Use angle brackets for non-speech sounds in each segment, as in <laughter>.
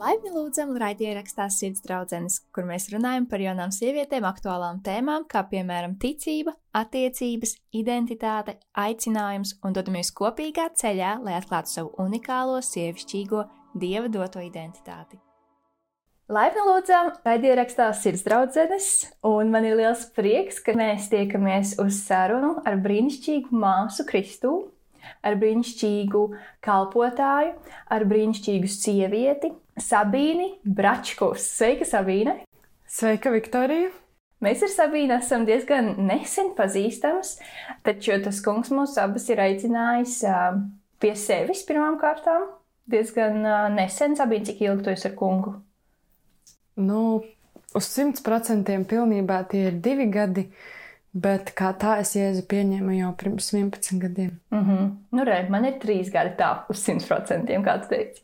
Laipni lūdzam, raidierakstā Sirds draudzenes, kur mēs runājam par jaunām sievietēm aktuālām tēmām, kā piemēram ticība, attiecības, identitāte, aicinājums un dodamies kopīgā ceļā, lai atklātu savu unikālo, sievišķīgo, dieva doto identitāti. Laipni lūdzam, raidierakstā Sirds draudzenes, un man ir liels prieks, ka mēs tiekamies uz sarunu ar brīnišķīgu māsu Kristūnu ar brīnišķīgu kalpotāju, ar brīnišķīgu sievieti, Sabīni Bračkus. Sveika, Sabīne! Sveika, Viktorija! Mēs ar Sabīnu esam diezgan nesen pazīstamas, taču tas kungs mūs abas ir aicinājis pie sevis pirmām kārtām. Diezgan nesen, Sabīne, cik ilgi tu esi ar kungu? Nu, uz simt procentiem pilnībā tie ir divi gadi. Bet kā tā es jēzu pieņēmu jau pirms 11 gadiem. Mm -hmm. Nu, re, man ir trīs gadi tā, uz 100%, kā tu teici.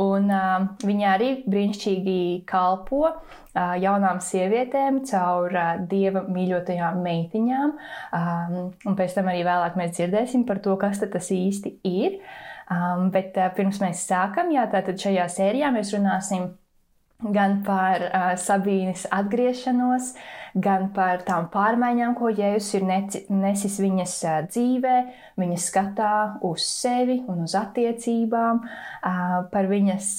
Un uh, viņa arī brīnišķīgi kalpo uh, jaunām sievietēm caur uh, dieva mīļotajām meitiņām. Um, un pēc tam arī vēlāk mēs dzirdēsim par to, kas tas īsti ir. Um, bet uh, pirms mēs sākam, jā, tātad šajā sērijā mēs runāsim gan par uh, Sabīnes atgriešanos, gan par tām pārmaiņām, ko Jēzus ir nesis viņas dzīvē, viņas skatā uz sevi un uz attiecībām, par viņas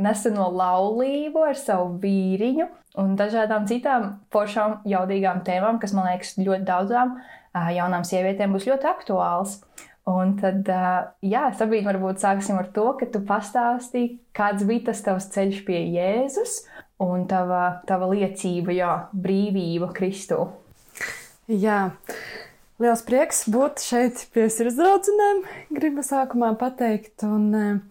neseno laulību ar savu vīriņu un dažādām citām foršām, jaudīgām tēmām, kas man liekas ļoti daudzām jaunām sievietēm būs ļoti aktuāls. Un tad, jā, Sabīna, varbūt sāksim ar to, ka tu pastāstīji, kāds bija tas tavs ceļš pie Jēzus un tava, tava liecība, jā, brīvība Kristū. Jā, liels prieks būt šeit pie sirds draudzenēm, gribu sākumā pateikt. Un,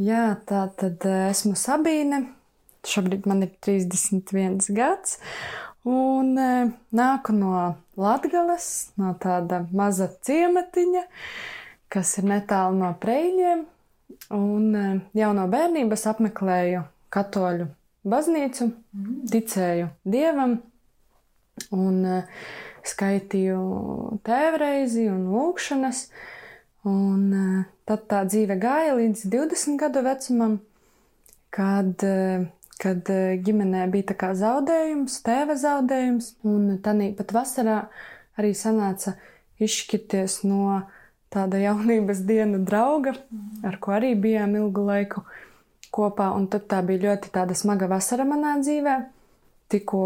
jā, tā tad esmu Sabīne, šobrīd man ir 31 gads. Un e, nāku no Latgales, no tāda maza ciematiņa, kas ir netālu no Preļiem. Un jau no bērnības apmeklēju katoļu baznīcu, mm. ticēju dievam un e, skaitīju tēvreizi un lūkšanas. Un tad tā dzīve gāja līdz 20 gadu vecumam, kad kad e, ģimenē bija tā kā zaudējums, tēva zaudējums, un tādā pat vasarā arī sanāca izšķirties no tāda jaunības <laughs> dienu drauga, ar ko arī bijām ilgu laiku kopā, un tad tā bija ļoti tāda smaga vasara manā dzīvē. Tikko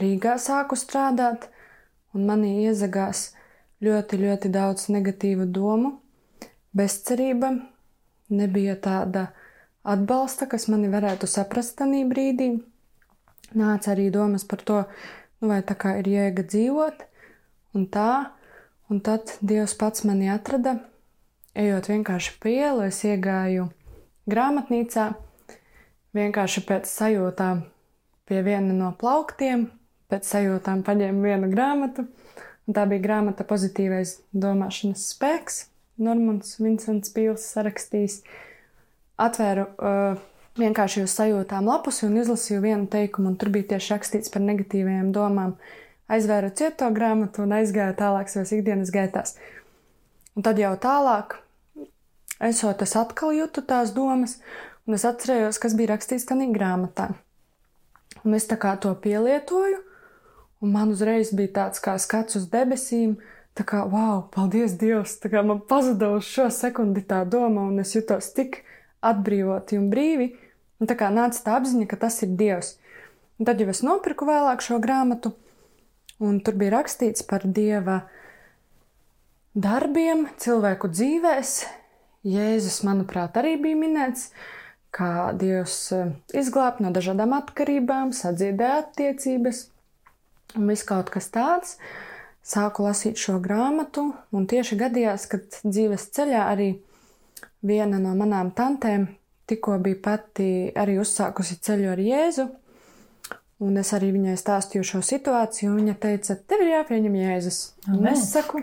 Rīgā sāku strādāt, un manī iezagās ļoti, ļoti daudz negatīvu domu, bezcerība, nebija tāda atbalsta, kas mani varētu saprast tajā brīdī. Nāca arī domas par to, nu, vai tā kā ir jēga dzīvot, un tā, un tad Dievs pats mani atrada, ejot vienkārši pa ielu, es iegāju grāmatnīcā, vienkārši pēc sajūtām pie viena no plauktiem, pēc sajūtām paņēmu vienu grāmatu, tā bija grāmata Pozitīvais domāšanas spēks. Normans Vincents Pīls sarakstījis atvēru uh, vienkārši uz sajūtām lapusi un izlasīju vienu teikumu, un tur bija tieši rakstīts par negatīvajām domām. Aizvēru cieto grāmatu un aizgāju tālāk savās ikdienas gaitās. Un tad jau tālāk, esot es atkal jūtu tās domas, un es atcerējos, kas bija rakstīts tajā grāmatā. Un es tā kā to pielietoju, un man uzreiz bija tāds kā skats uz debesīm, tā kā, wow, paldies Dievs, tā kā man pazuda uz šo sekundi tā doma, un es jutos tik atbrīvoti un brīvi. Un tā kā nāca tā apziņa, ka tas ir Dievs. Un tad jau es nopirku vēlāk šo grāmatu, un tur bija rakstīts par Dieva darbiem cilvēku dzīvēs. Jēzus, manuprāt, arī bija minēts, kā Dievs eh, izglāb no dažādām atkarībām, sadziedē attiecības un viss kaut kas tāds. Sāku lasīt šo grāmatu, un tieši gadījās, kad dzīves ceļā arī Viena no manām tantēm tikko bija pati arī uzsākusi ceļu ar Jēzu, un es arī viņai stāstīju šo situāciju, un viņa teica, tev ir jāpieņem Jēzus. Un es saku,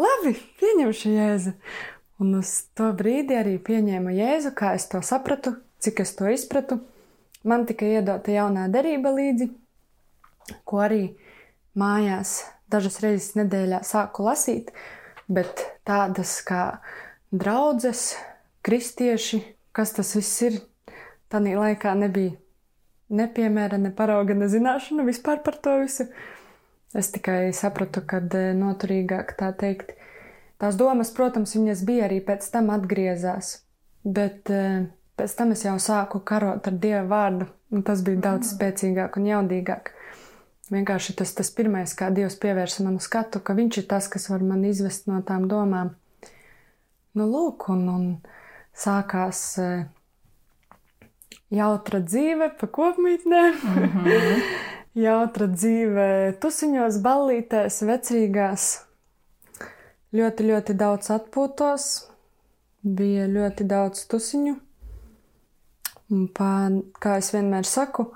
labi, pieņemšu Jēzu. Un uz to brīdi arī pieņēmu Jēzu, kā es to sapratu, cik es to izpratu. Man tika iedota jaunā derība līdzi, ko arī mājās dažas reizes nedēļā sāku lasīt, bet tādas kā draudzes, kristieši, kas tas viss ir. Tanī laikā nebija nepiemēra, ne parauga, ne zināšana vispār par to visu. Es tikai sapratu, ka noturīgāk tā teikt. Tās domas, protams, viņas bija arī pēc tam atgriezās, bet pēc tam es jau sāku karot ar Dieva vārdu, un tas bija daudz spēcīgāk un jaudīgāk. Vienkārši tas, tas pirmais, kā Dievs pievērsa manu skatu, ka Viņš ir tas, kas var mani izvest no tām domām. Nu, lūk, un, un sākās jautra dzīve pa kopmītnēm, mm <laughs> -hmm. jautra dzīve tusiņos, ballītēs, vecrīgās. Ļoti, ļoti daudz atpūtos, bija ļoti daudz tusiņu. Un pā, kā es vienmēr saku,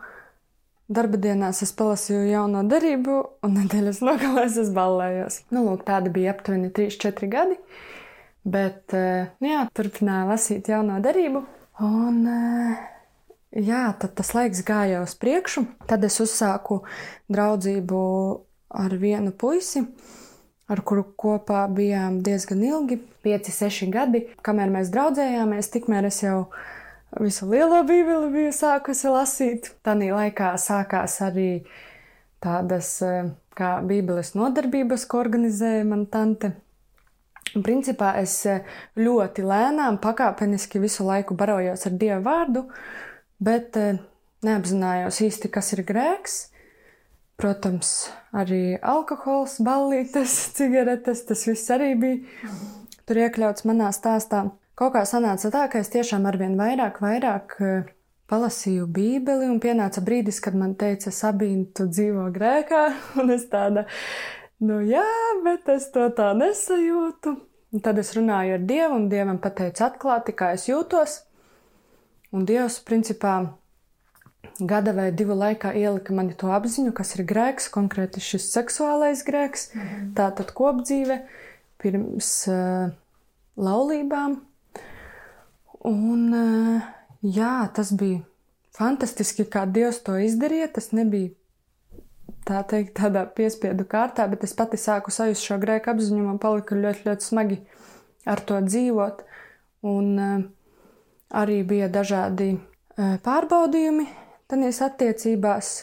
darba dienās es palasīju jauno darību, un <laughs> nedēļas nogalēs es ballējos. Nu, lūk, tāda bija aptuveni 3-4 gadi. Bet, nu jā, turpināju lasīt jauno darību. Un, jā, tad tas laiks gāja uz priekšu. Tad es uzsāku draudzību ar vienu puisi, ar kuru kopā bijām diezgan ilgi, 5, 6 gadi. Kamēr mēs draudzējāmies, tikmēr es jau visu lielo bībeli biju sākusi lasīt. Tanī laikā sākās arī tādas kā bībeles nodarbības, ko organizēja man tante. Un, principā es eh, ļoti lēnām, pakāpeniski visu laiku barojos ar Dievu vārdu, bet eh, neapzinājos īsti, kas ir grēks. Protams, arī alkohols, ballītes, <laughs> cigaretes, tas viss arī bija tur iekļauts manā stāstā. Kaut kā sanāca tā, ka es tiešām arvien vairāk, vairāk eh, palasīju Bībeli, un pienāca brīdis, kad man teica, Sabīna, tu dzīvo grēkā, <laughs> un es tāda Nu, jā, bet es to tā nesajūtu. Un tad es runāju ar Dievu, un Dievam pateicu atklāti, kā es jūtos. Un Dievs, principā, gada vai divu laikā ielika mani to apziņu, kas ir grēks, konkrēti šis seksuālais grēks, mm -hmm. tā tad kopdzīve pirms uh, laulībām. Un, uh, jā, tas bija fantastiski, kā Dievs to izdarīja. Tas nebija tā teikt, tādā piespiedu kārtā, bet es pati sāku sajust šo grēku apziņu, man palika ļoti, ļoti smagi ar to dzīvot. Un uh, arī bija dažādi pārbaudījumi tanīs attiecībās.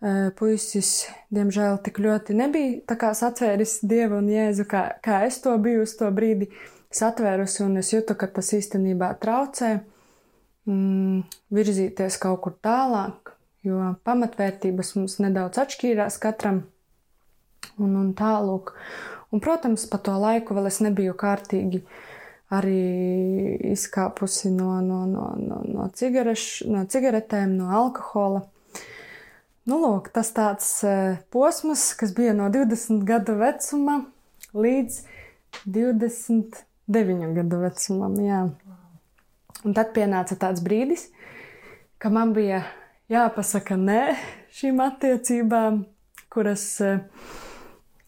Uh, puisis, diemžēl, tik ļoti nebija atvēris dievu un jēzu, kā, kā es to biju uz to brīdi satvērusi, un es jūtu, ka tas īstenībā traucē mm, virzīties kaut kur tālāk, jo pamatvērtības mums nedaudz atšķīrās katram. Un, un tālāk. Un, protams, pa to laiku vēl es nebiju kārtīgi arī izkāpusi no, no, no, no, no, cigareš, no cigaretēm, no alkohola. Nu, lūk, tas tāds uh, posms, kas bija no 20 gadu vecuma līdz 29 gadu vecumam. Jā. Un tad pienāca tāds brīdis, ka man bija jāpasaka nē šīm attiecībām, kuras, eh,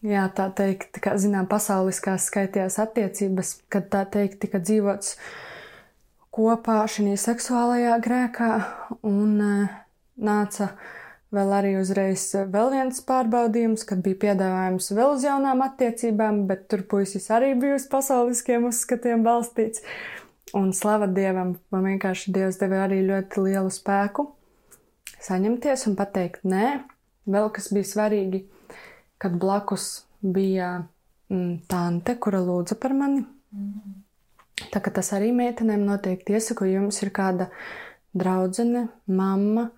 jā, tā teikt, kā zinām, pasauliskās skaitījās attiecības, kad tā teikt tika dzīvots kopā šajā seksuālajā grēkā, un uh, nāca vēl arī uzreiz vēl viens pārbaudījums, kad bija piedāvājums vēl uz jaunām attiecībām, bet tur puisis arī bija uz pasauliskiem uzskatiem balstīts. Un slava Dievam, man vienkārši Dievs deva arī ļoti lielu spēku saņemties un pateikt nē. Vēl kas bija svarīgi, kad blakus bija mm, tante, kura lūdza par mani. Mm. Tā kā tas arī meitenēm noteikti iesaku, ja jums ir kāda draudzene, mamma,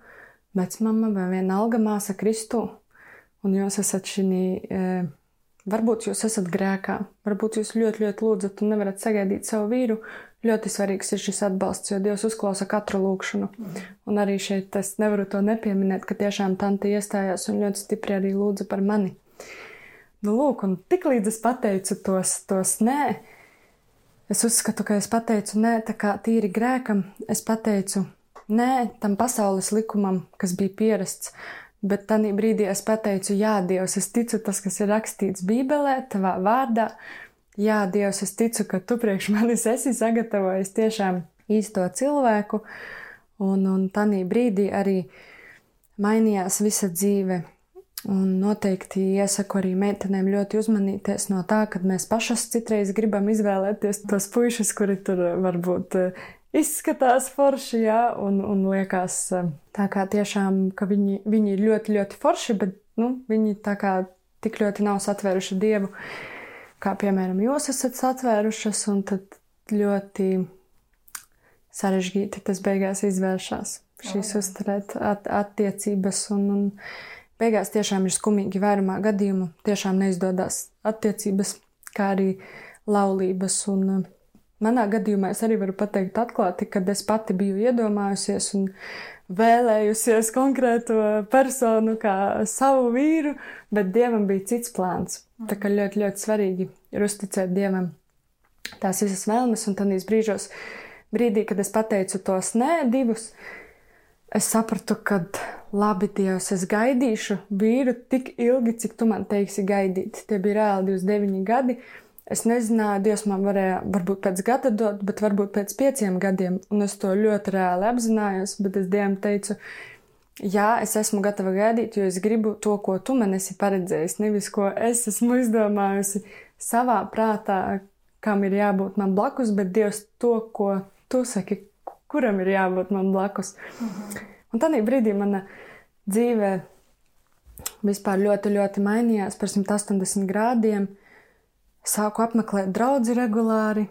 vecmama vai vienalga māsa Kristu, un jūs esat šī, e, varbūt jūs esat grēkā, varbūt jūs ļoti, ļoti lūdzat un nevarat sagaidīt savu vīru, ļoti svarīgs ir šis atbalsts, jo Dievs uzklausa katru lūgšanu. Mm. Un arī šeit es nevaru to nepieminēt, ka tiešām tanti iestājās un ļoti stipri arī lūdza par mani. Nu, lūk, un tik līdz es pateicu tos, tos nē, es uzskatu, ka es pateicu nē, tā kā tīri grēkam, es pateicu nē tam pasaules likumam, kas bija pierasts. Bet tajā brīdī es pateicu, Jā, Dievs, es ticu tas, kas ir rakstīts Bībelē, tavā vārdā, Jā, Dievs, es ticu, ka tu priekš manis esi sagatavojis tiešām īsto cilvēku, un, un tanī brīdī arī mainījās visa dzīve. Un noteikti iesaku arī meitenēm ļoti uzmanīties no tā, ka mēs pašas citreiz gribam izvēlēties tos puišus, kuri tur varbūt eh, izskatās forši, jā, un, un liekas tā kā tiešām, ka viņi, viņi ir ļoti, ļoti forši, bet, nu, viņi tā kā tik ļoti nav satvēruši Dievu, kā, piemēram, jūs esat satvērušas, un tad ļoti sarežģīti tas beigās izvēršas. Šīs uzturēt at, attiecības un, un beigās tiešām ir skumīgi vairumā gadījumu, tiešām neizdodas attiecības, kā arī laulības. Un, manā gadījumā es arī varu pateikt atklāti, kad es pati biju iedomājusies un vēlējusies konkrēto personu kā savu vīru, bet dievam bija cits plāns. Tā kā ļoti, ļoti svarīgi ir uzticēt dievam tās visas vēlmes, un tādīs brīžos, brīdī, kad es pateicu tos nē, divus, es sapratu, ka labi, Dievs, es gaidīšu vīru tik ilgi, cik tu man teiksi gaidīt. Tie bija reāli 29 gadi. Es nezināju, Dievs man varēja varbūt pēc gada dot, bet varbūt pēc pieciem gadiem, un es to ļoti reāli apzinājos, bet es Dievam teicu, jā, es esmu gatava gaidīt, jo es gribu to, ko tu man esi paredzējis, nevis ko es esmu izdomājusi savā prātā, kam ir jābūt man blakus, bet Dievs to, ko tu saki, kuram ir jābūt man blakus. Mhm. Un tādā brīdī mana dzīve vispār ļoti, ļoti mainījās par 180 grādiem. Sāku apmeklēt draugu regulāri,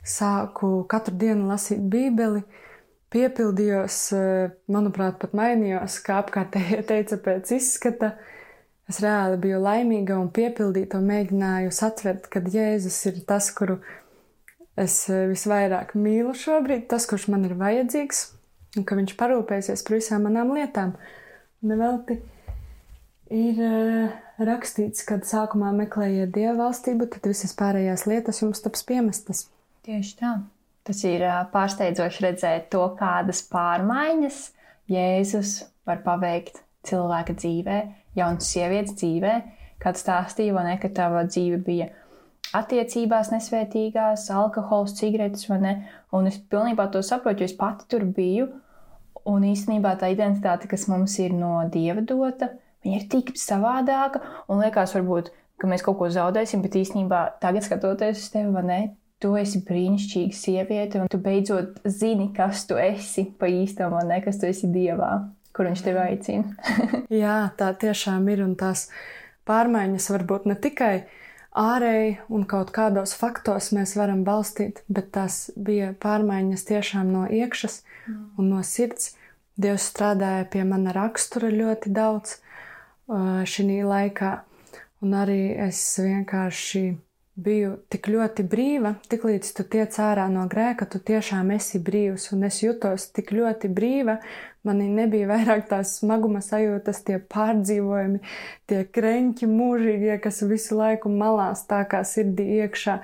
sāku katru dienu lasīt Bībeli, piepildījos, manuprāt, pat mainījos, kā apkārtējie <laughs> teica, pēc izskata. Es reāli biju laimīga un piepildīta un mēģināju satvert, ka Jēzus ir tas, kuru es visvairāk mīlu šobrīd, tas, kurš man ir vajadzīgs, un ka viņš parūpēsies par visām manām lietām. Nevelti ir uh, rakstīts, ka sākumā meklējiet dievu valstību, tad visas pārējās lietas jums taps piemestas. Tieši tā. Tas ir uh, pārsteidzoši redzēt to, kādas pārmaiņas Jēzus var paveikt cilvēka dzīvē, jaunas sievietes dzīvē, kad stāstīja, ne, ka tava dzīve bija attiecībās nesvētīgās, alkohols, cigaretes, vai ne? Un es pilnībā to saprotu, jo es pati tur biju. Un īstenībā tā identitāte, kas mums ir no dieva dota, ir tik savādāka. Un liekas, varbūt, ka mēs kaut ko zaudēsim, bet īstenībā tagad skatoties uz tevi, vai ne? Tu esi brīnišķīga sieviete, un tu beidzot zini, kas tu esi pa īstam, vai ne? Kas tu esi dievā, kur viņš tevi aicina. <laughs> Jā, tā tiešām ir. Un tās pārmaiņas var būt ne tikai ārēji un kaut kādos faktos mēs varam balstīt, bet tās bija pārmaiņas tiešām no iekšas mm. un no sirds. Dievs strādāja pie mana rakstura ļoti daudz uh, šī laikā, un arī es vienkārši biju tik ļoti brīva, tik līdz tu tiec ārā no grēka, tu tiešām esi brīvs, un es jutos tik ļoti brīva. Manī nebija vairāk tās smaguma sajūtas, tie pārdzīvojumi, tie kreņķi mūžīgie, kas visu laiku malās tā kā sirdī iekšā.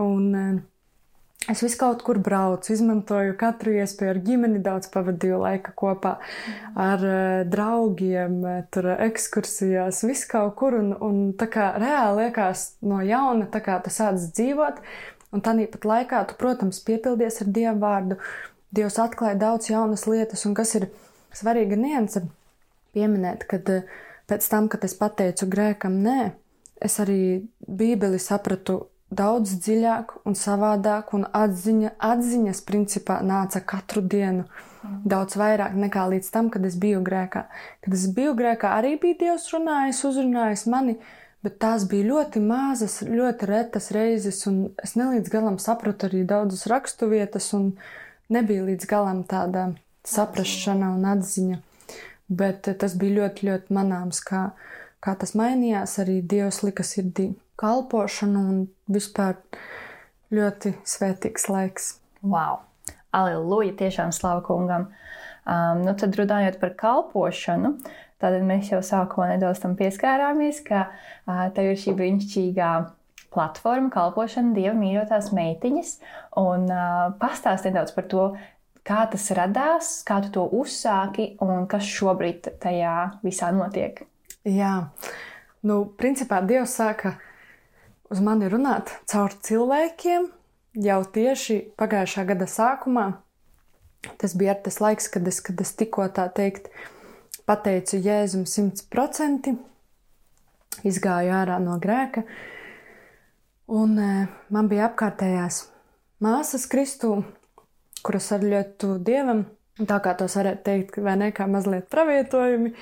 Un, uh, Es visu kaut kur braucu, izmantoju katru iespēju, ar ģimeni daudz pavadīju laika kopā, ar uh, draugiem, eh, tur ekskursijās, visu kaut kur. Un, un tā kā reāli liekas no jauna, tā kā tu sāc dzīvot, un tā pat laikā tu, protams, piepildies ar Dievu vārdu. Dievs atklāja daudz jaunas lietas, un kas ir svarīga nianse pieminēt, kad uh, pēc tam, kad es pateicu grēkam nē, es arī Bībeli sapratu daudz dziļāk un savādāk, un atziņa, atziņas principā nāca katru dienu. Mm. Daudz vairāk nekā līdz tam, kad es biju grēkā. Kad es biju grēkā, arī bija Dievs runājis, uzrunājis mani, bet tās bija ļoti mazas, ļoti retas reizes, un es nelīdz galam sapratu arī daudzas raksturvietas, un nebija līdz galam tāda saprašana un atziņa. Bet tas bija ļoti, ļoti manāms, kā, kā tas mainījās, arī Dievs lika sirdī kalpošanu un vispār ļoti svētīgs laiks. Wow! Aleluja! Tiešām slavu kungam! Um, nu tad runājot par kalpošanu, tad mēs jau sākumā nedaudz tam pieskārāmies, ka uh, tev ir šī brīnišķīgā platforma, kalpošana, dieva mīļotās meitiņas. Un uh, pastāst nedaudz par to, kā tas radās, kā tu to uzsāki un kas šobrīd tajā visā notiek. Jā, nu, principā Dievs sāka uz mani runāt caur cilvēkiem jau tieši pagājušā gada sākumā. Tas bija tas laiks, kad es, kad es tikko tā teikt, pateicu Jēzum simtprocentīgi, izgāju ārā no grēka, un e, man bija apkārtējās māsas Kristū, kuras ar ļoti dievam, tā kā tos varētu teikt, vai ne, kā mazliet pravietojumi.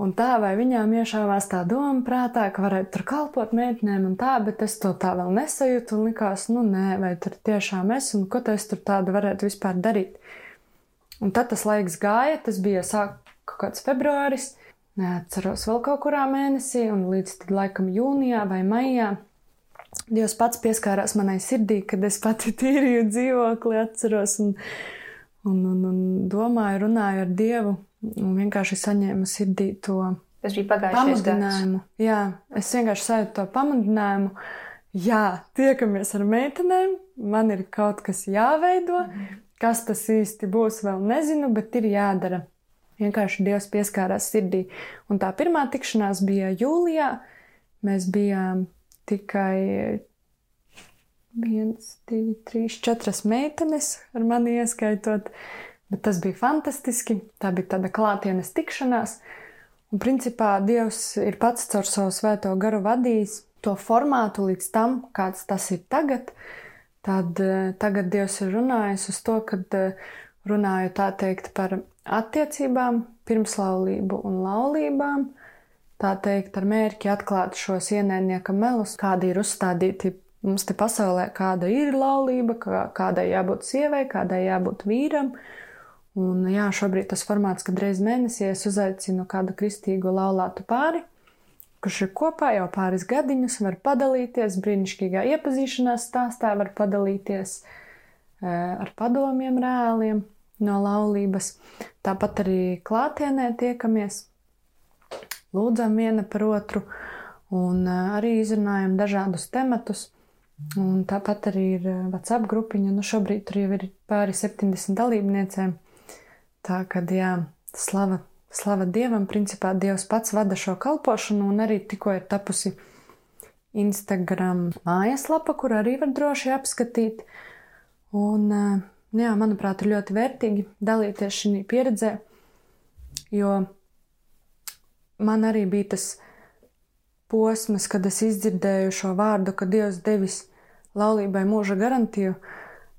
Un tā, vai viņām iešāvās tā doma prātā, ka varētu tur kalpot meitenēm un tā, bet es to tā vēl nesajūtu un likās, nu nē, vai tur tiešām es un ko es tur tādu varētu vispār darīt. Un tad tas laiks gāja, tas bija sāk kaut kāds februāris, neatceros vēl kaut kurā mēnesī, un līdz tad laikam jūnijā vai maijā Dievs pats pieskārās manai sirdī, kad es pati <laughs> tīrīju dzīvokli, atceros un, un, un, un domāju, runāju ar Dievu un vienkārši saņēmu sirdī to Tas bija pagājušais. Gads. Jā, es vienkārši sajūtu to pamudinājumu. Jā, tiekamies ar meitenēm, man ir kaut kas jāveido, mm. kas tas īsti būs, vēl nezinu, bet ir jādara. Vienkārši Dievs pieskārās sirdī. Un tā pirmā tikšanās bija jūlijā. Mēs bijām tikai viens, divi, trīs, četras meitenes ar mani ieskaitot, bet tas bija fantastiski. Tā bija tāda klātienes tikšanās. Un principā Dievs ir pats caur savu svēto garu vadījis to formātu līdz tam, kāds tas ir tagad. Tad eh, tagad Dievs ir runājis uz to, kad eh, runāju tā teikt par attiecībām, pirmslaulību un laulībām, tā teikt, ar mērķi atklāt šos ienaidnieka melus, kādi ir uzstādīti mums te pasaulē, kāda ir laulība, kā, kādai jābūt sievai, kādai jābūt vīram. Un jā, šobrīd tas formāts, kad reiz mēnesī es uzaicinu kādu kristīgu laulātu pāri, kurš ir kopā jau pāris gadiņus, var padalīties brīnišķīgā iepazīšanās stāstā, var padalīties e, ar padomiem reāliem no laulības. Tāpat arī klātienē tiekamies lūdzam viena par otru un arī izrunājam dažādus tematus. Un tāpat arī ir WhatsApp grupiņa. Nu, šobrīd tur jau ir pāri 70 dalībniecēm. Tā kā, jā, slava, slava Dievam, principā Dievs pats vada šo kalpošanu, un arī tikko ir tapusi Instagram mājaslapa, kur arī var droši apskatīt. Un, jā, manuprāt, ir ļoti vērtīgi dalīties šī pieredzē, jo man arī bija tas posms, kad es izdzirdēju šo vārdu, ka Dievs devis laulībai mūža garantiju.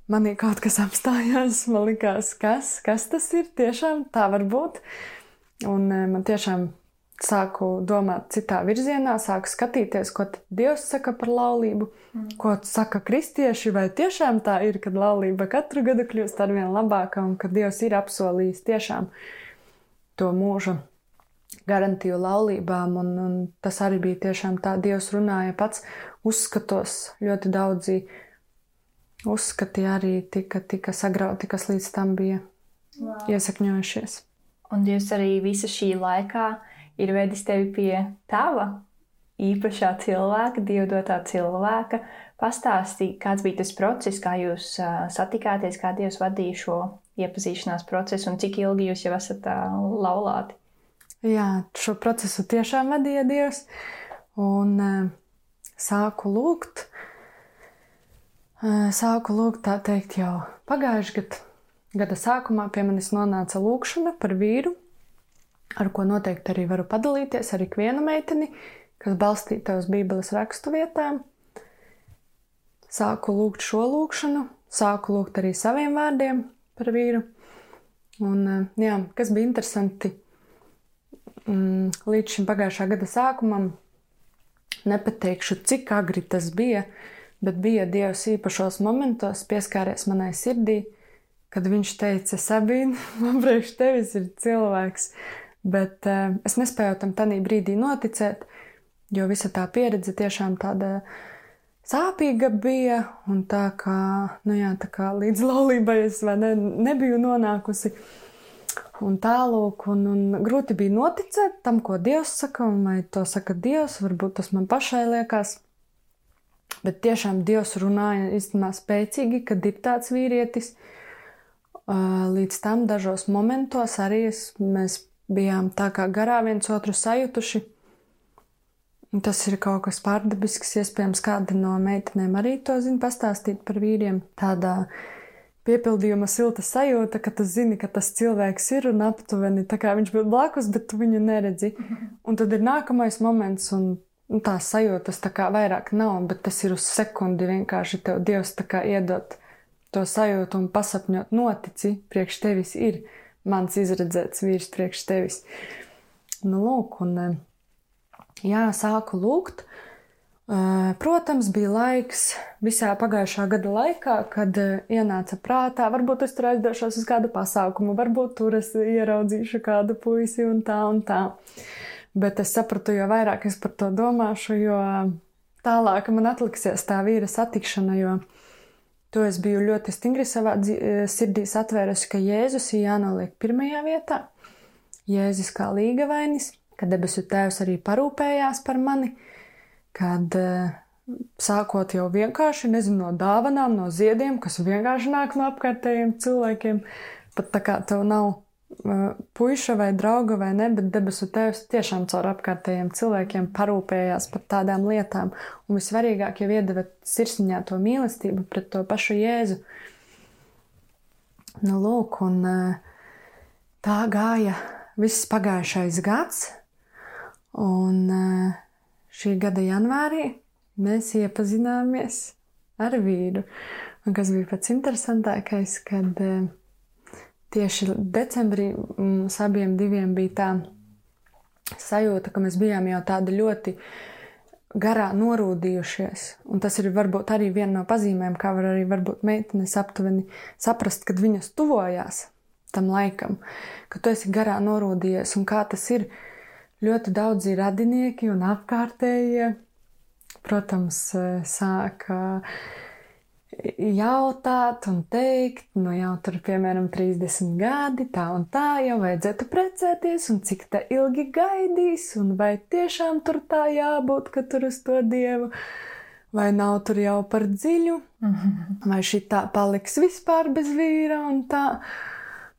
Manī kaut kas <laughs> apstājās, man likās, kas, kas tas ir, tiešām tā var būt. Un e, man tiešām sāku domāt citā virzienā, sāku skatīties, ko Dievs saka par laulību, mm. ko saka kristieši, vai tiešām tā ir, kad laulība katru gadu kļūst arvien labāka un ka Dievs ir apsolījis tiešām to mūžu garantiju laulībām, un, un tas arī bija tiešām tā, Dievs runāja pats uzskatos, ļoti daudzi uzskati arī tika, tika sagrauti, kas līdz tam bija wow. iesakņojušies. Un Dievs arī visa šī laikā ir vedis tevi pie tava īpašā cilvēka, dievdotā cilvēka. Pastāstīja, kāds bija tas process, kā jūs uh, satikāties, kā Dievs vadīja šo iepazīšanās procesu un cik ilgi jūs jau esat uh, laulāti. Jā, šo procesu tiešām vadīja Dievs. Un uh, sāku lūgt, sāku lūgt, tā teikt, jau pagājušajā gadā. Gada sākumā pie manis nonāca lūkšana par vīru, ar ko noteikti arī varu padalīties ar ikvienu meiteni, kas balstīta uz Bībeles rakstu vietām. Sāku lūgt šo lūkšanu, sāku lūgt arī saviem vārdiem par vīru. Un, jā, kas bija interesanti, mm, līdz šim pagājušā gada sākumam. Nepateikšu, cik agri tas bija, bet bija Dievs īpašos momentos pieskāries manai sirdī, kad viņš teica, Sabīna, man priekš tevis ir cilvēks. Bet uh, es nespēju tam tādā brīdī noticēt, jo visa tā pieredze tiešām tāda sāpīga bija. Un tā kā, nu jā, tā kā līdz <laughs> laulībai es ne, nebiju nonākusi, un tālāk, un, un grūti bija noticēt tam, ko Dievs saka, un vai to saka Dievs, varbūt tas man pašai liekas. Bet tiešām Dievs runāja īstenībā spēcīgi, kad ir tāds vīrietis. Līdz tam dažos momentos arī es, mēs bijām tā kā garā viens otru sajutuši. Tas ir kaut kas pārdabisks, iespējams, kāda no meitenēm arī to zina pastāstīt par vīriem. Tādā piepildījuma silta sajūta, ka tu zini, ka tas cilvēks ir un aptuveni tā kā viņš būtu blakus, bet tu viņu neredzi. <laughs> Un tad ir nākamais moments, un tās sajūtas tā kā vairāk nav, bet tas ir uz sekundi vienkārši tev Dievs iedot to sajūtu un pasapņot notici, priekš tevis ir mans izredzēts vīrs priekš tevis. Nu, lūk, un jā, sāku lūgt. Protams, bija laiks visā pagājušā gada laikā, kad ienāca prātā, varbūt es tur aizdošos uz kādu pasākumu, varbūt tur es ieraudzīšu kādu puisi un tā un tā. Bet es sapratu, jo vairāk es par to domāšu, jo tālāk man atliksies tā vīra satikšana, jo to es biju ļoti stingri savā sirdī atvērusi, ka Jēzus ir jānoliek pirmajā vietā. Jēzus kā līgavainis, ka debesu tēvs arī parūpējās par mani, kad sākot jau vienkārši, nezinu, no dāvanām, no ziediem, kas vienkārši nāk no apkārtējiem cilvēkiem, pat tā kā tev nav puika vai drauga vai ne, bet debesu tēvs tiešām caur apkārtējiem cilvēkiem parūpējās par tādām lietām. Un visvarīgāk jau iedeva sirsniņā to mīlestību pret to pašu Jēzu. Nu, lūk, un tā gāja viss pagājušais gads, un šī gada janvārī mēs iepazināmies ar vīru. Un kas bija pats interesantākais, kad uh, tieši decembrī mums abiem bija tā sajūta, ka mēs bijām jau tādi ļoti garā norūdījušies. Un tas ir varbūt arī viena no pazīmēm, kā var arī meitenes aptuveni saprast, kad viņas tuvojās tam laikam, ka tu esi garā norūdījies un kā tas ir. Ļoti daudzi radinieki un apkārtējie, protams, sāka uh, jautāt un teikt, nu jau tur, piemēram, 30 gadi, tā un tā, jau vajadzētu precēties, un cik tā ilgi gaidīs, un vai tiešām tur tā jābūt, ka tur uz to dievu, vai nav tur jau par dziļu, vai šī tā paliks vispār bez vīra un tā.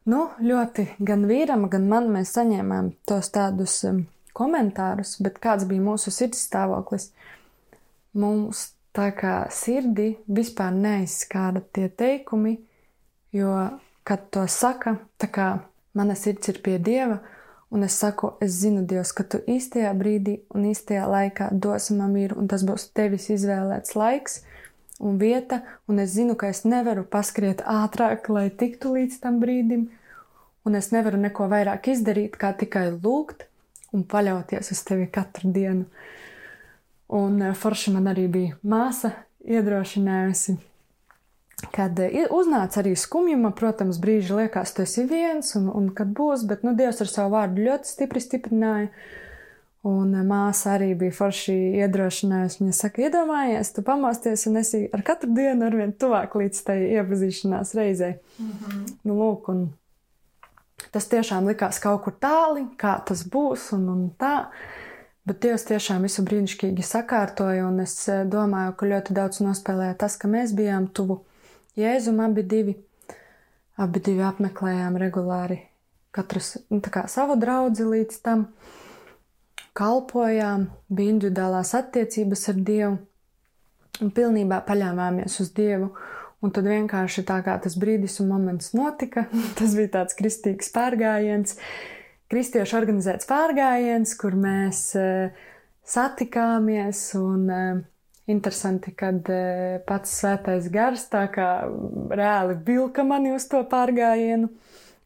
Nu, ļoti gan vīram, gan man mēs saņēmām tos tādus um, komentārus, bet kāds bija mūsu sirds stāvoklis? Mums Tā kā sirdi vispār neizskāra tie teikumi, jo, kad to saka, tā kā mana sirds ir pie Dieva, un es saku, es zinu, Dievs, ka tu īstajā brīdī un īstajā laikā dosi man mieru, un tas būs tevis izvēlēts laiks un vieta, un es zinu, ka es nevaru paskriet ātrāk, lai tiktu līdz tam brīdim, un es nevaru neko vairāk izdarīt, kā tikai lūgt un paļauties uz tevi katru dienu. Un eh, forši man arī bija māsa iedrošinājusi. Kad eh, uznāca arī skumjuma, protams, brīži liekas, tu esi viens, un, un kad būs, bet nu, Dievs ar savu vārdu ļoti stipri stiprināja. Un eh, māsa arī bija forši iedrošinājusi. Viņa saka, iedomājies, tu pamosties un esi ar katru dienu arvien tuvāk līdz tai iepazīšanās reizei. Mm -hmm. nu, lūk, un tas tiešām likās kaut kur tāli, kā tas būs un, un tā. Bet Dievs tiešām visu brīnišķīgi sakārtoja, un es eh, domāju, ka ļoti daudz nospēlēja tas, ka mēs bijām tuvu Jēzum abi divi. Abi divi apmeklējām regulāri katrs nu, kā, savu draugu līdz tam, kalpojām, bija individuālās attiecības ar Dievu un pilnībā paļāvāmies uz Dievu. Un tad vienkārši tā kā tas brīdis un moments notika, <laughs> tas bija tāds kristīgs pārgājiens, kristiešu organizēts pārgājiens, kur mēs eh, satikāmies un eh, interesanti, kad eh, pats svētais gars tā kā reāli vilka mani uz to pārgājienu.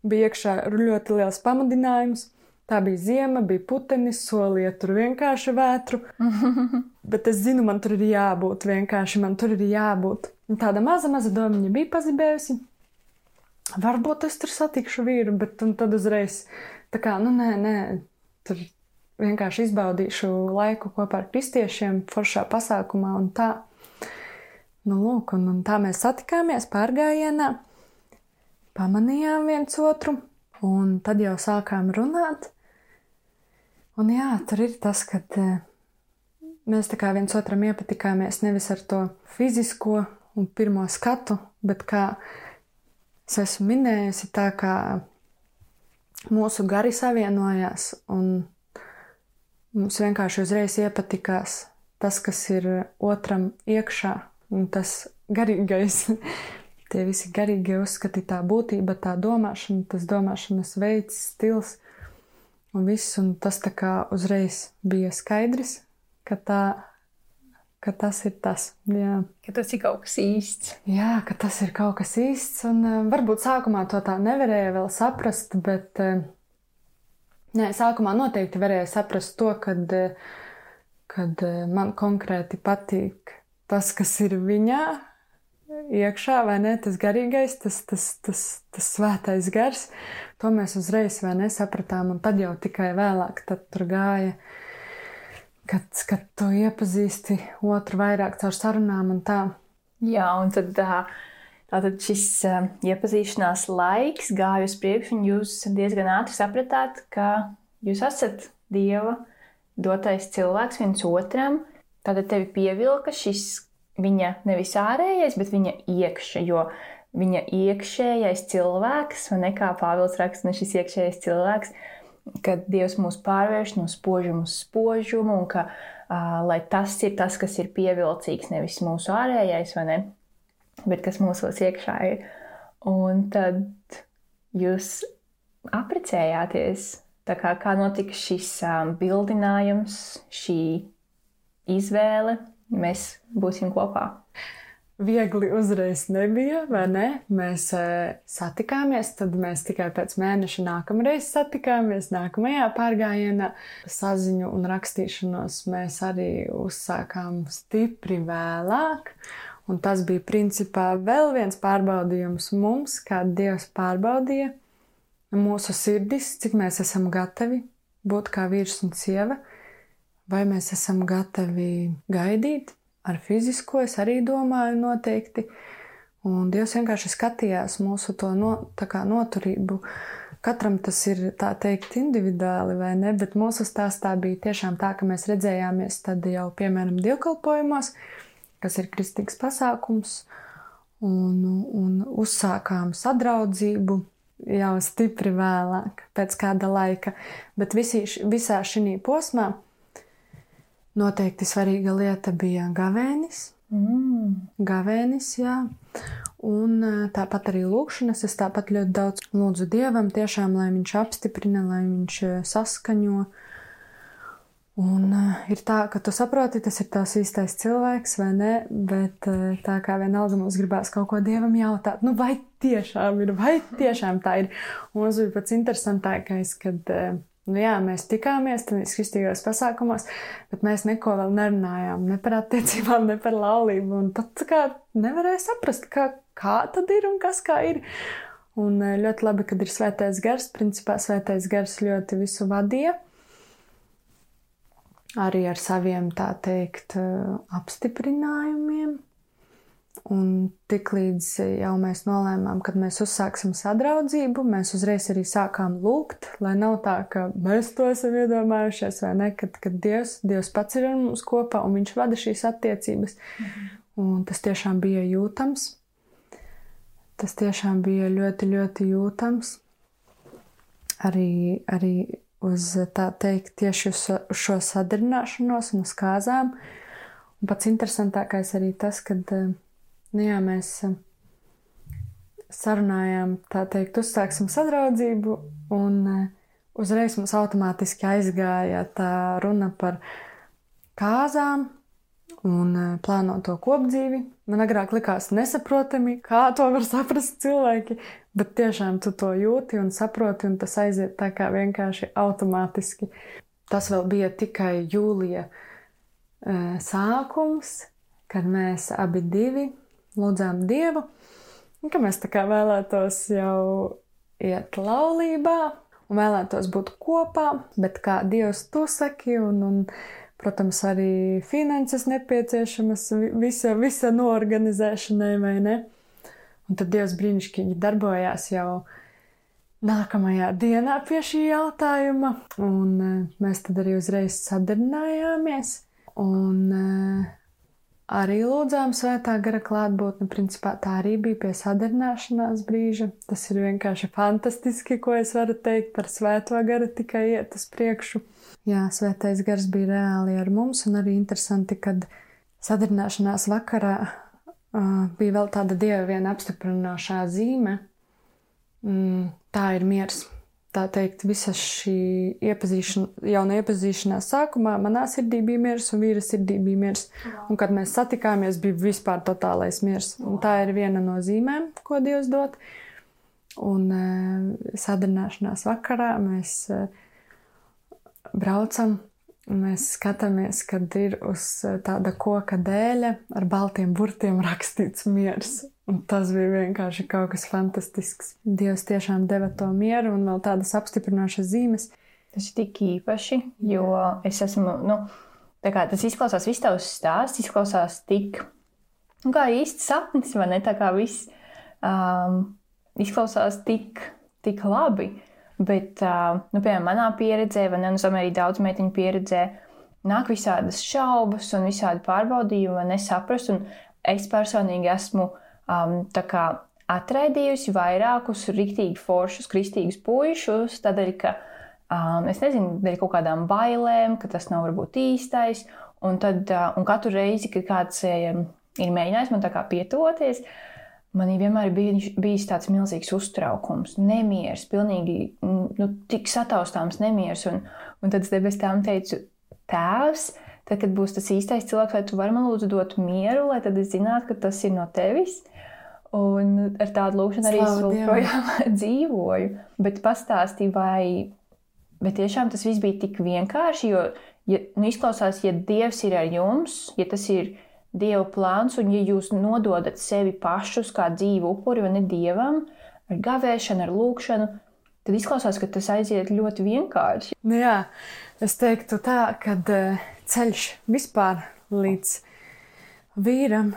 Bija iekšā ļoti liels pamudinājums. Tā bija ziema, bija putenis, solīja tur vienkārši vētru. <laughs> Bet es zinu, man tur ir jābūt, vienkārši man tur ir jābūt. Un tāda maza, maza domiņa bija pazibējusi. Varbūt es tur satikšu vīru, bet tad uzreiz Tā kā, nu, nē, nē, tur vienkārši izbaudīšu laiku kopā ar kristiešiem, foršā pasākumā un tā. Nu, lūk, un, un tā mēs satikāmies pārgājienā, pamanījām viens otru, un tad jau sākām runāt. Un jā, tur ir tas, ka eh, mēs tā kā viens otram iepatikāmies nevis ar to fizisko un pirmo skatu, bet kā es esmu minējusi, tā kā mūsu gari savienojās, un mums vienkārši uzreiz iepatikās tas, kas ir otram iekšā, un tas garīgais. <laughs> Tie visi garīgie uzskati, tā būtība, tā domāšana, tas domāšanas veids, stils un viss, un tas tā kā uzreiz bija skaidrs, ka tā, ka tas ir tas. Jā. Ka tas ir kaut kas īsts. Jā, ka tas ir kaut kas īsts. Un uh, varbūt sākumā to tā nevarēja vēl saprast, bet uh, nē, sākumā noteikti varēja saprast to, kad, uh, kad man konkrēti patīk tas, kas ir viņā. Iekšā, vai ne? Tas garīgais, tas, tas, tas, tas svētais gars, to mēs uzreiz nesapratām. Un tad jau tikai vēlāk tur gāja uh, kad, kad tu iepazīsti otru vairāk caur sarunām un tā. Jā, un tad, tātad šis iepazīšanās laiks gāja uz priekšu, un jūs diezgan ātri sapratāt, ka jūs esat Dieva dotais cilvēks viens otram. Tātad tevi pievilka šis viņa nevis ārējais, bet viņa iekšā, jo viņa iekšējais cilvēks, vai ne kā Pāvils raksta, ne šis iekšējais cilvēks, ka Dievs mūs pārvērš no spožuma uz spožumu, un ka uh, tas ir tas, kas ir pievilcīgs, nevis mūsu ārējais, vai ne, bet kas mūsos iekšā ir. Un tad jūs apprecējāties. Tā kā, kā notika šis um, bildinājums, šī izvēle, mēs būsim kopā. Viegli uzreiz nebija, vai ne? Mēs e, satikāmies, tad mēs tikai pēc mēneša nākamreiz satikāmies. Nākamajā pārgājienā saziņu un rakstīšanos mēs arī uzsākām stipri vēlāk. Un tas bija principā vēl viens pārbaudījums mums, kā Dievs pārbaudīja mūsu sirdis, cik mēs esam gatavi būt kā vīrs un sieva, vai mēs esam gatavi gaidīt, ar fizisko es arī domāju noteikti. Un Dievs vienkārši skatījās mūsu to no, noturību. Katram tas ir tā teikt individuāli vai ne, bet mūsu stāstā bija tiešām tā, ka mēs redzējāmies tad jau, piemēram, dievkalpojumos, kas ir kristīgs pasākums, un, un uzsākām sadraudzību jau stipri vēlāk, pēc kāda laika. Bet visi, visā šī posmā Noteikti svarīga lieta bija gavēnis. Mm. Gavēnis, jā. Un e, tāpat arī lūkšanas. Es tāpat ļoti daudz lūdzu Dievam, tiešām, lai Viņš apstiprina, lai Viņš e, saskaņo. Un uh, ir tā, ka tu saproti, tas ir tās īstais cilvēks, vai ne? Bet tā kā vienalga mums gribās kaut ko dievam jautāt, nu vai tiešām ir, vai tiešām tā ir. Un mums bija pats interesantākais, kad uh, Nu, jā, mēs tikāmies tajos kristīgajos pasākumos, bet mēs neko vēl nerunājām. Ne par attiecībām, ne par laulību. Un tad kā nevarēja saprast, kā, kā tad ir un kas kā ir. Un eh, ļoti labi, kad ir svētais gars. Principā svētais gars ļoti visu vadīja. Arī ar saviem, tā teikt, eh, apstiprinājumiem. Un tiklīdz jau mēs nolēmām, kad mēs uzsāksim sadraudzību, mēs uzreiz arī sākām lūgt, lai nav tā, ka mēs to esam iedomājušies, vai ne, kad, kad Dievs, Dievs pats ir ar mums kopā un Viņš vada šīs attiecības. Mhm. Un tas tiešām bija jūtams. Tas tiešām bija ļoti, ļoti jūtams. Arī, arī uz tā teikt, tieši uz šo sadarināšanos un uz kāzām. Un pats interesantākais arī tas, kad Nu, jā, mēs eh, sarunājām, tā teikt, uzsāksim sadraudzību, un eh, uzreiz mums automātiski aizgāja tā runa par kāzām un eh, plānoto kopdzīvi. Man agrāk likās nesaprotami, kā to var saprast cilvēki, bet tiešām tu to jūti un saproti, un tas aiziet tā kā vienkārši automātiski. Tas vēl bija tikai jūlija sākums, kad mēs abi divi lūdzām Dievu, ka mēs tā kā vēlētos jau iet laulībā un vēlētos būt kopā, bet kā Dievs to saki, un, un protams, arī finanses nepieciešamas visa, visa noorganizēšanai, vai ne? Un tad Dievs brīnišķīgi darbojās jau nākamajā dienā pie šī jautājuma, un e, mēs tad arī uzreiz sadarbojāmies. Un uh, arī lūdzām svētā gara klātbūtni. Principā tā arī bija pie sadarbināšanās brīža. Tas ir vienkārši fantastiski, ko es varu teikt par svēto garu, tikai iet uz priekšu. Jā, svētais gars bija reāli ar mums, un arī interesanti, kad sadarbināšanās vakarā uh, bija vēl tāda dieva viena apstiprinošā zīme. Mm, tā ir miers. Tā teikt, visa šī iepazīšana, jauna iepazīšanās sākumā, manā sirdī bija miers un vīra sirdī bija miers. Un, kad mēs satikāmies, bija vispār totālais miers. Un tā ir viena no zīmēm, ko Dievs dod. Un uh, sadarbināšanās vakarā mēs uh, braucam Mēs skatāmies, kad ir uz eh, tāda koka dēļa ar baltiem burtiem rakstīts miers. Un tas bija vienkārši kaut kas fantastisks. Dievs tiešām deva to mieru un vēl tādas apstiprinošas zīmes. Tas ir tik īpaši, jo es esmu, nu, tā kā tas izklausās, viss tavs stāsts izklausās tik, nu, kā īsts sapnis, vai ne? Tā kā viss um, izklausās tik, tik labi. Bet, nu, piemēram, manā pieredzē, vai ne, un arī daudz meiteņu pieredzē, nāk visādas šaubas un visādi pārbaudījumi, nesaprast. Un es personīgi esmu um, atraidījusi vairākus rīktīgi foršus, kristīgus puišus, tādēļ, ka um, es nezinu, dēļ kaut kādām bailēm, ka tas nav varbūt īstais. Un, tad, uh, un katru reizi, kad kāds um, ir mēģinājis man tā kā pietuvoties, uh, Manī vienmēr bija bijis tāds milzīgs uztraukums, nemieris, pilnīgi nu, tik sataustāms nemieris. Un, un tad es bez tām teicu, Tēvs, tad, kad būs tas īstais cilvēks, vai tu vari man lūdzu dot mieru, lai tad es zinātu, ka tas ir no tevis. Un ar tādu lūkšanu arī es joprojām <laughs> dzīvoju. Bet pastāstīju, vai bet tiešām tas viss bija tik vienkārši, jo ja, nu, izklausās, ja Dievs ir ar jums, ja tas ir Dieva plāns, un ja jūs nododat sevi pašus kā dzīvu upuri vai ne dievam, ar gavēšanu, ar lūkšanu, tad izklausās, ka tas aiziet ļoti vienkārši. Nu jā, es teiktu tā, ka eh, ceļš vispār līdz vīram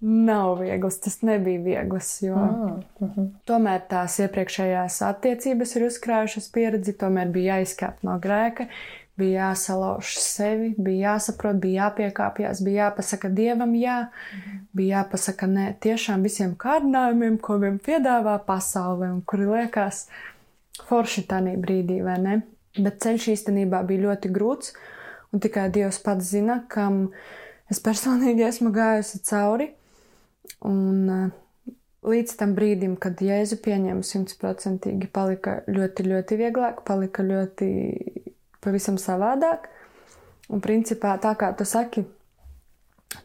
nav viegls. Tas nebija viegls, jo mm, mm -hmm. tomēr tās iepriekšējās attiecības ir uzkrājušas pieredzi, tomēr bija jāizkāp no grēka, bija jāsalauž sevi, bija jāsaprot, bija jāpiekāpjas, bija jāpasaka dievam jā, mhm. bija jāpasaka nē tiešām visiem kārdinājumiem, ko viņam piedāvā pasaule un kuri liekas forši tādā brīdī, vai ne? Bet ceļš īstenībā bija ļoti grūts, un tikai Dievs pats zina, kam es personīgi esmu gājusi cauri. Un uh, līdz tam brīdim, kad Jēzu pieņēmu simtprocentīgi, palika ļoti, ļoti vieglāk, palika ļoti pavisam savādāk. Un principā tā kā tu saki,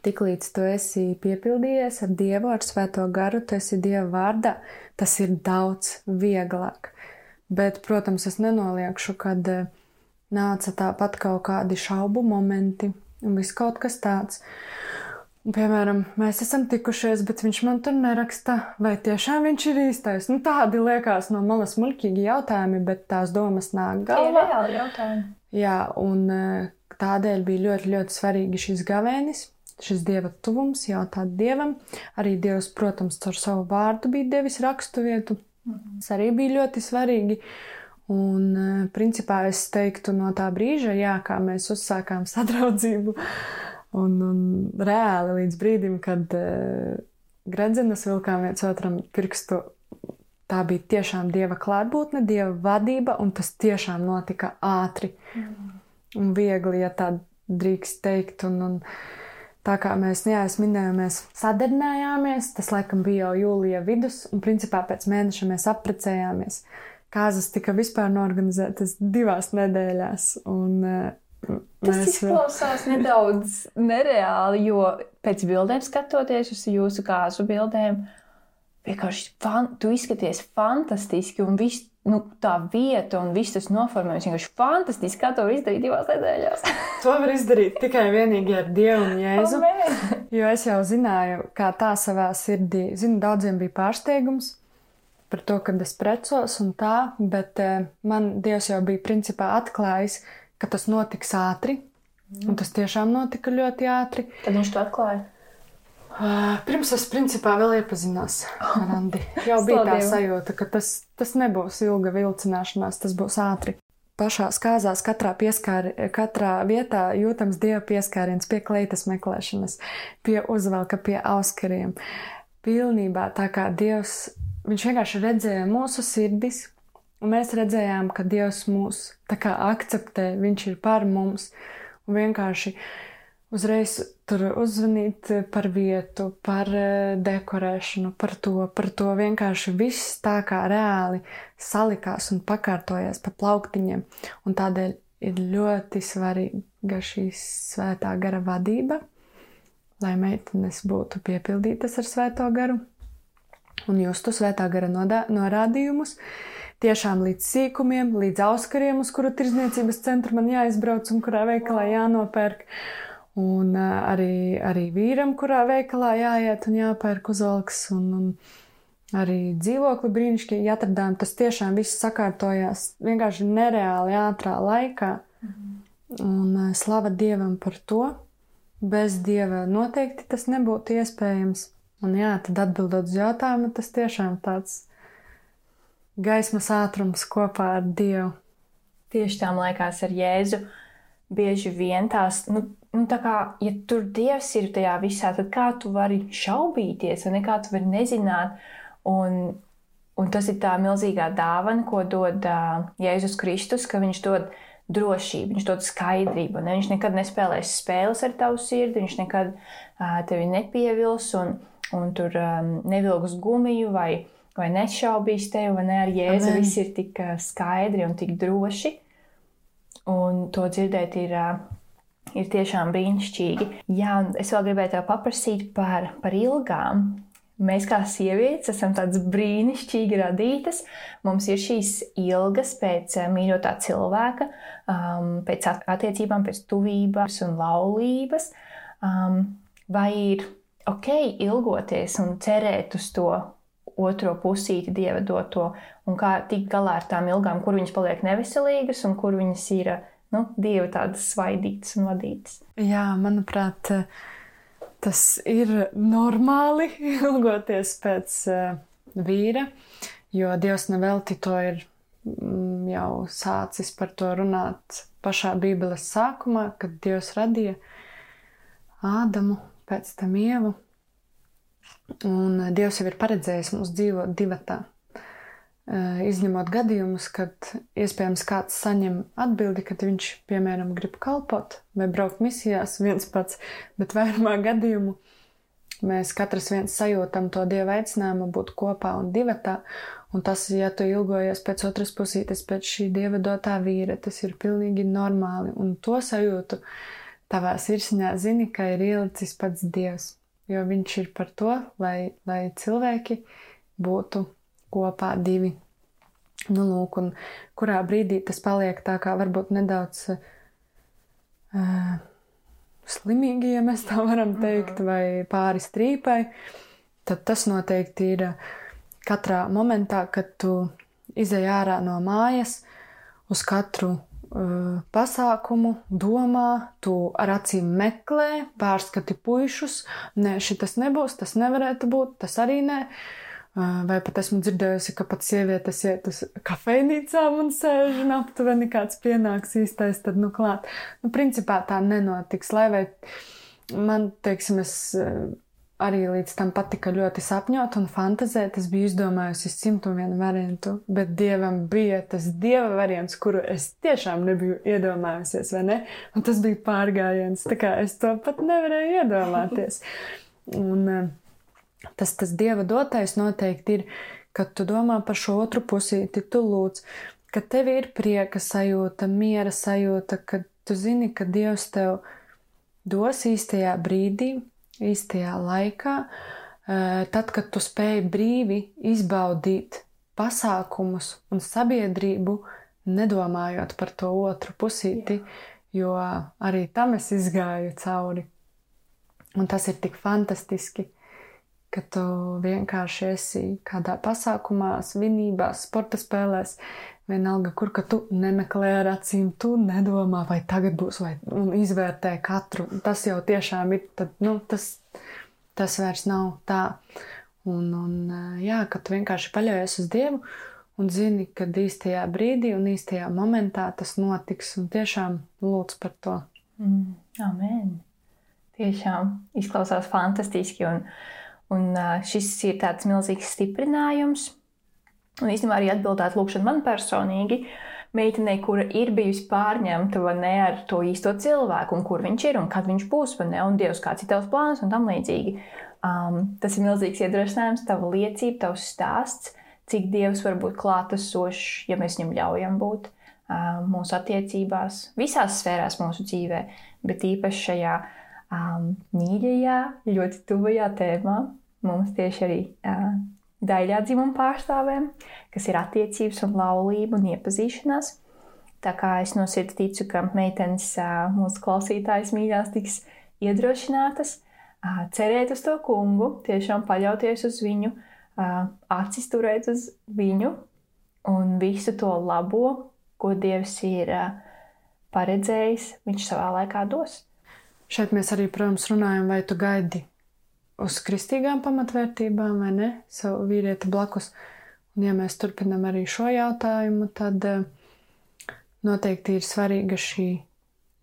tiklīdz tu esi piepildījies ar Dievu, ar Svēto garu, tu esi Dieva vārdā, tas ir daudz vieglāk. Bet, protams, es nenoliekšu, kad eh, nāca tāpat kaut kādi šaubu momenti un viss kaut kas tāds. Un, piemēram, mēs esam tikušies, bet viņš man tur neraksta, vai tiešām viņš ir īstais. Nu, tādi liekas no malas muļķīgi jautājumi, bet tās domas nāk galvā. Tie ir reāli jautājumi. Jā, un eh, tādēļ bija ļoti, ļoti svarīgi šis gavēnis, šis dieva tuvums, jautāt dievam. Arī dievs, protams, caur savu vārdu bija devis rakstu vietu. Mhm. Tas arī bija ļoti svarīgi. Un, eh, principā, es teiktu, no tā brīža, jā, kā mēs uzsākām <laughs> sadraudzību, Un, un reāli līdz brīdim, kad uh, gredzenes vilkām viens otram pirkstu, tā bija tiešām dieva klātbūtne, dieva vadība, un tas tiešām notika ātri mm. un viegli, ja tā drīkst teikt. Un, un, tā kā mēs, jā, es minēju, mēs sadarbojāmies, tas laikam bija jau jūlija vidus, un principā pēc mēneša mēs apprecējāmies. Kāzas tika vispār norganizētas divās nedēļās. Un, uh, Tas Mēs izklausās vēl... nedaudz nereāli, jo pēc bildēm skatoties uz jūsu kāzu bildēm, vienkārši fan, tu izskaties fantastiski un viss. Nu, tā vieta un viss tas noformējums vienkārši fantastiski. Kā to izdarīt divās nedēļās? <laughs> to var izdarīt tikai vienīgi ar Dievu un Jēzu. Oh, jo es jau zināju, kā tā savā sirdī. Zinu, daudziem bija pārsteigums par to, kad es precos un tā, bet eh, man Dievs jau bija principā atklājis, ka tas notiks ātri. Un tas tiešām notika ļoti ātri. Tad viņš to atklāja. Uh, pirms es principā vēl iepazinos ar Andi. Jau bija tā sajūta, ka tas, tas nebūs ilga vilcināšanās, tas būs ātri. Pašā kāzās katrā, pieskāri, katrā vietā jūtams dieva pieskāriens pie kleitas meklēšanas, pie uzvalka, pie auskariem. Pilnībā tā kā dievs, viņš vienkārši redzēja mūsu sirdis, Un mēs redzējām, ka Dievs mūs akceptē, Viņš ir par mums. Un vienkārši uzreiz tur uzzvanīt par vietu, par dekorēšanu, par to, par to vienkārši viss tā kā reāli salikās un pakārtojās pa plauktiņiem. Un tādēļ ir ļoti svarīga šī svētā gara vadība, lai meitenes būtu piepildītas ar svēto garu un justu svētā gara norādījumus. Tiešām līdz sīkumiem, līdz auskariem, uz kuru tirzniecības centru man jāizbrauc un kurā veikalā jānopērk. Un arī, arī vīram, kurā veikalā jāiet un jāpērk uzvalks, un, un arī dzīvokli brīnišķīgi atradām. Tas tiešām viss sakārtojās vienkārši nereāli ātrā laikā. Mhm. Un slava Dievam par to. Bez Dieva noteikti tas nebūtu iespējams. Un jā, tad atbildot uz jautājumu, tas tiešām tāds gaismas ātrums kopā ar Dievu. Tieši tā liekas ar Jēzu. Bieži vien tās, nu, nu tā kā, ja tur Dievs ir tajā visā, tad kā tu vari šaubīties, vai nekā tu vari nezināt. Un, un tas ir tā milzīgā dāvana, ko dod uh, Jēzus Kristus, ka viņš dod drošību, viņš dod skaidrību. Ne? Viņš nekad nespēlēs spēles ar tavu sirdi, viņš nekad uh, tevi nepievils. Un, un tur um, nevilgus gumiju vai, vai nešaubīs tevi, vai ne ar Jēzu. Amen. Viss ir tik uh, skaidri un tik droši. Un to dzirdēt ir, uh, ir tiešām brīnišķīgi. Jā, un es vēl gribēju tev paprasīt par, par ilgām. Mēs kā sievietes esam tādas brīnišķīgi radītas. Mums ir šīs ilgas pēc uh, mīļotā cilvēka, um, pēc attiecībām, pēc tuvības un laulības. Um, vai ir ok, ilgoties un cerēt uz to otro pusīti, dieva doto, un kā tikt galā ar tām ilgām, kur viņas paliek neveselīgas un kur viņas ir nu, dieva tādas svaidītas un vadītas. Jā, manuprāt, tas ir normāli <laughs> ilgoties pēc uh, vīra, jo Dievs nevelti to ir mm, jau sācis par to runāt pašā Bībeles sākumā, kad Dievs radīja Ādamu pēc tam ievu. Un eh, Dievs jau ir paredzējis mums dzīvot divatā. Eh, izņemot gadījumus, kad iespējams kāds saņem atbildi, kad viņš, piemēram, grib kalpot vai braukt misijās viens pats, bet vairumā gadījumu mēs katrs viens sajūtam to dieva aicinājumu būt kopā un divatā. Un tas, ja tu ilgojies pēc otras pusītes, pēc šī dieva dotā vīra, tas ir pilnīgi normāli. Un to sajūtu tavā sirsniņā zini, ka ir ielicis pats Dievs, jo Viņš ir par to, lai, lai cilvēki būtu kopā divi. Nu, lūk, un kurā brīdī tas paliek tā kā varbūt nedaudz uh, slimīgi, ja mēs tā varam teikt, vai pāri strīpai, tad tas noteikti ir katrā momentā, kad tu izej ārā no mājas, uz katru pasākumu, domā, tu ar acīm meklē, pārskati puišus. Nē, šis nebūs, tas nevarētu būt, tas arī nē. Vai pat esmu dzirdējusi, ka pat sievietes iet uz kafejnīcām un sēž un aptuveni kāds pienāks īstais, tad nu klāt. Nu, principā tā nenotiks, lai vai man, teiksim, es arī līdz tam patika ļoti sapņot un fantazēt. Es biju izdomājusi simtu vienu variantu, bet dievam bija tas dieva variants, kuru es tiešām nebiju iedomājusies, vai ne? Un tas bija pārgājiens, tā kā es to pat nevarēju iedomāties. Un eh, tas, tas dieva dotais noteikti ir, kad tu domā par šo otru pusīti, tu lūdz, ka tev ir prieka sajūta, miera sajūta, ka tu zini, ka Dievs tev dos īstajā brīdī, īstajā laikā, eh, tad, kad tu spēj brīvi izbaudīt pasākumus un sabiedrību, nedomājot par to otru pusīti, jo arī tam es izgāju cauri. Un tas ir tik fantastiski, ka tu vienkārši esi kādā pasākumā, svinībās, sporta spēlēs, vienalga, kur tu nemeklē ar acīm, tu nedomā, vai tagad būs, vai izvērtē katru. Tas jau tiešām ir, tad, nu, tas, tas vairs nav tā. Un, un jā, ka tu vienkārši paļaujies uz Dievu un zini, ka īstajā brīdī un īstajā momentā tas notiks, un tiešām lūdz par to. Mm, amen! Tiešām izklausās fantastiski, un, un šis ir tāds milzīgs stiprinājums Un īstenībā arī atbildēt lūkšanu man personīgi, meitenei, kura ir bijusi pārņemta vai ne ar to īsto cilvēku, un kur viņš ir un kad viņš būs, vai ne, un Dievs, kāds ir tavs plāns un tam līdzīgi. Um, tas ir milzīgs iedrošinājums, tava liecība, tavs stāsts, cik Dievs var būt klātesošs, ja mēs viņam ļaujam būt uh, mūsu attiecībās, visās sfērās mūsu dzīvē, bet īpaši šajā um, mīļajā, ļoti tuvajā tēmā mums tieši arī uh, daļā dzimuma pārstāvēm, kas ir attiecības un laulība un iepazīšanās. Tā kā es no sirds ticu, ka meitenes mūsu klausītājas mīļās tiks iedrošinātas, cerēt uz to kungu, tiešām paļauties uz viņu, acis turēt uz viņu un visu to labo, ko Dievs ir paredzējis, viņš savā laikā dos. Šeit mēs arī, protams, runājam, vai tu gaidi uz kristīgām pamatvērtībām vai ne, savu vīrieti blakus. Un, ja mēs turpinam arī šo jautājumu, tad eh, noteikti ir svarīga šī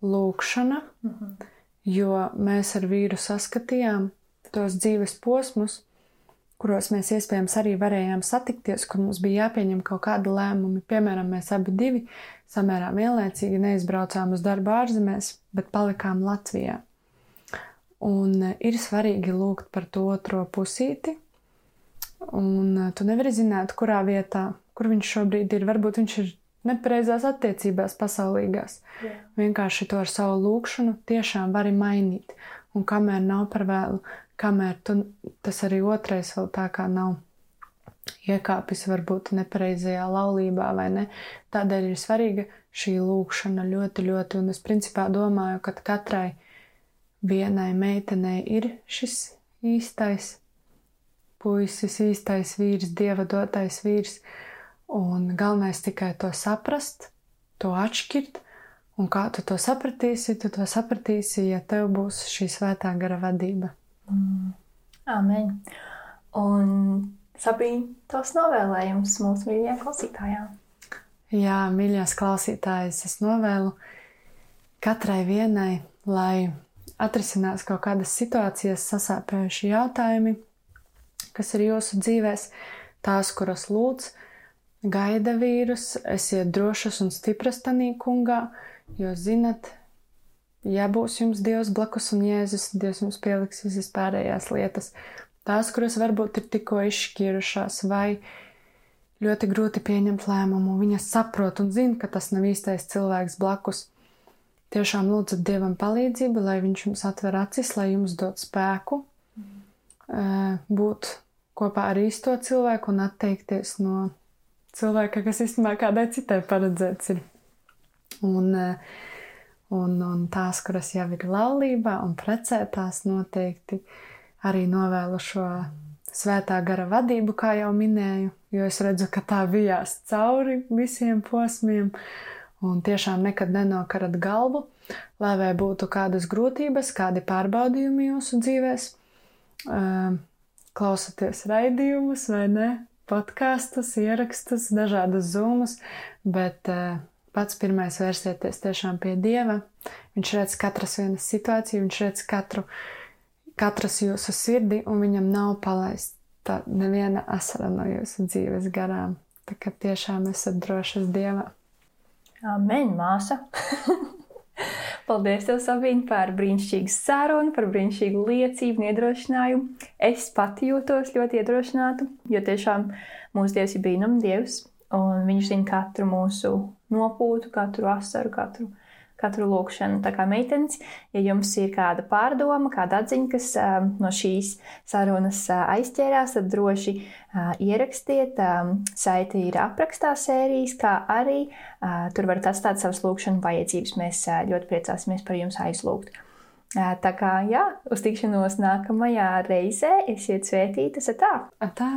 lūkšana, mm -hmm. jo mēs ar vīru saskatījām tos dzīves posmus, kuros mēs iespējams arī varējām satikties, kur mums bija jāpieņem kaut kādi lēmumi. Piemēram, mēs abi divi samērā vienlaicīgi neizbraucām uz darbu ārzemēs, bet palikām Latvijā. Un e, ir svarīgi lūgt par to otro pusīti. Un e, tu nevari zināt, kurā vietā, kur viņš šobrīd ir. Varbūt viņš ir nepareizās attiecībās, pasaulīgās. Jā. Vienkārši to ar savu lūgšanu tiešām vari mainīt. Un kamēr nav par vēlu, kamēr tu, tas arī otrais vēl tā kā nav iekāpis varbūt nepareizajā laulībā vai ne. Tādēļ ir svarīga šī lūkšana ļoti, ļoti, un es principā domāju, ka katrai vienai meitenei ir šis īstais puisis, īstais vīrs, dieva dotais vīrs, un galvenais tikai to saprast, to atšķirt, un kā tu to sapratīsi, tu to sapratīsi, ja tev būs šī svētā gara vadība. Mm. Amen. Un Sabīna, tos novēlējums mūsu mīļajām klausītājām. Jā, mīļās klausītājas, es novēlu katrai vienai, lai atrisinās kaut kādas situācijas, sasāpējuši jautājumi, kas ir jūsu dzīvēs, tās, kuras lūdz, gaida vīrus, esiet drošas un stipras tanī kungā, jo zinat, ja būs jums Dievs blakus un Jēzus, Dievs jums pieliks visas pārējās lietas, tās, kuras varbūt ir tikko izšķīrušās vai ļoti grūti pieņemt lēmumu, viņas saprot un zina, ka tas nav īstais cilvēks blakus Tiešām lūdzat Dievam palīdzību, lai Viņš jums atver acis, lai jums dod spēku mm. būt kopā ar īsto cilvēku un atteikties no cilvēka, kas īstenībā kādai citai paredzēts ir. Un, un, un tās, kuras jau ir laulībā un precētās, noteikti arī novēlu šo svētā gara vadību, kā jau minēju, jo es redzu, ka tā bijās cauri visiem posmiem. Uh, un tiešām nekad nenokarat galvu, lai vai būtu kādas grūtības, kādi pārbaudījumi jūsu dzīvēs, klausoties raidījumus vai ne, podkastus, ierakstus, dažādas zūmus, bet pats pirmais vērsieties tiešām pie Dieva. Viņš redz katras vienas situāciju, viņš redz katru, katras jūsu sirdi, un viņam nav palaista neviena asara no jūsu dzīves garām. Tā kā tiešām esat drošas Dievā. Amen, māsa! <laughs> Paldies, tev, Sabīne, par brīnišķīgu sarunu, par brīnišķīgu liecību iedrošinājumu. Es pati jūtos ļoti iedrošināta, jo tiešām mūsu Dievs ir brīnum Dievs, un Viņš zina katru mūsu nopūtu, katru asaru, katru katru lūkšanu. Tā kā meitenes, ja jums ir kāda pārdoma, kāda atziņa, kas um, no šīs sarunas uh, aizķērās, tad droši uh, ierakstiet. Um, saiti ir aprakstā sērijas, kā arī uh, tur varat atstāt savas lūkšanu vajadzības. Mēs ļoti priecāsimies par jums aizlūgt. Tā kā, jā, uz tikšanos nākamajā reizē esiet svētītas atā! Atā!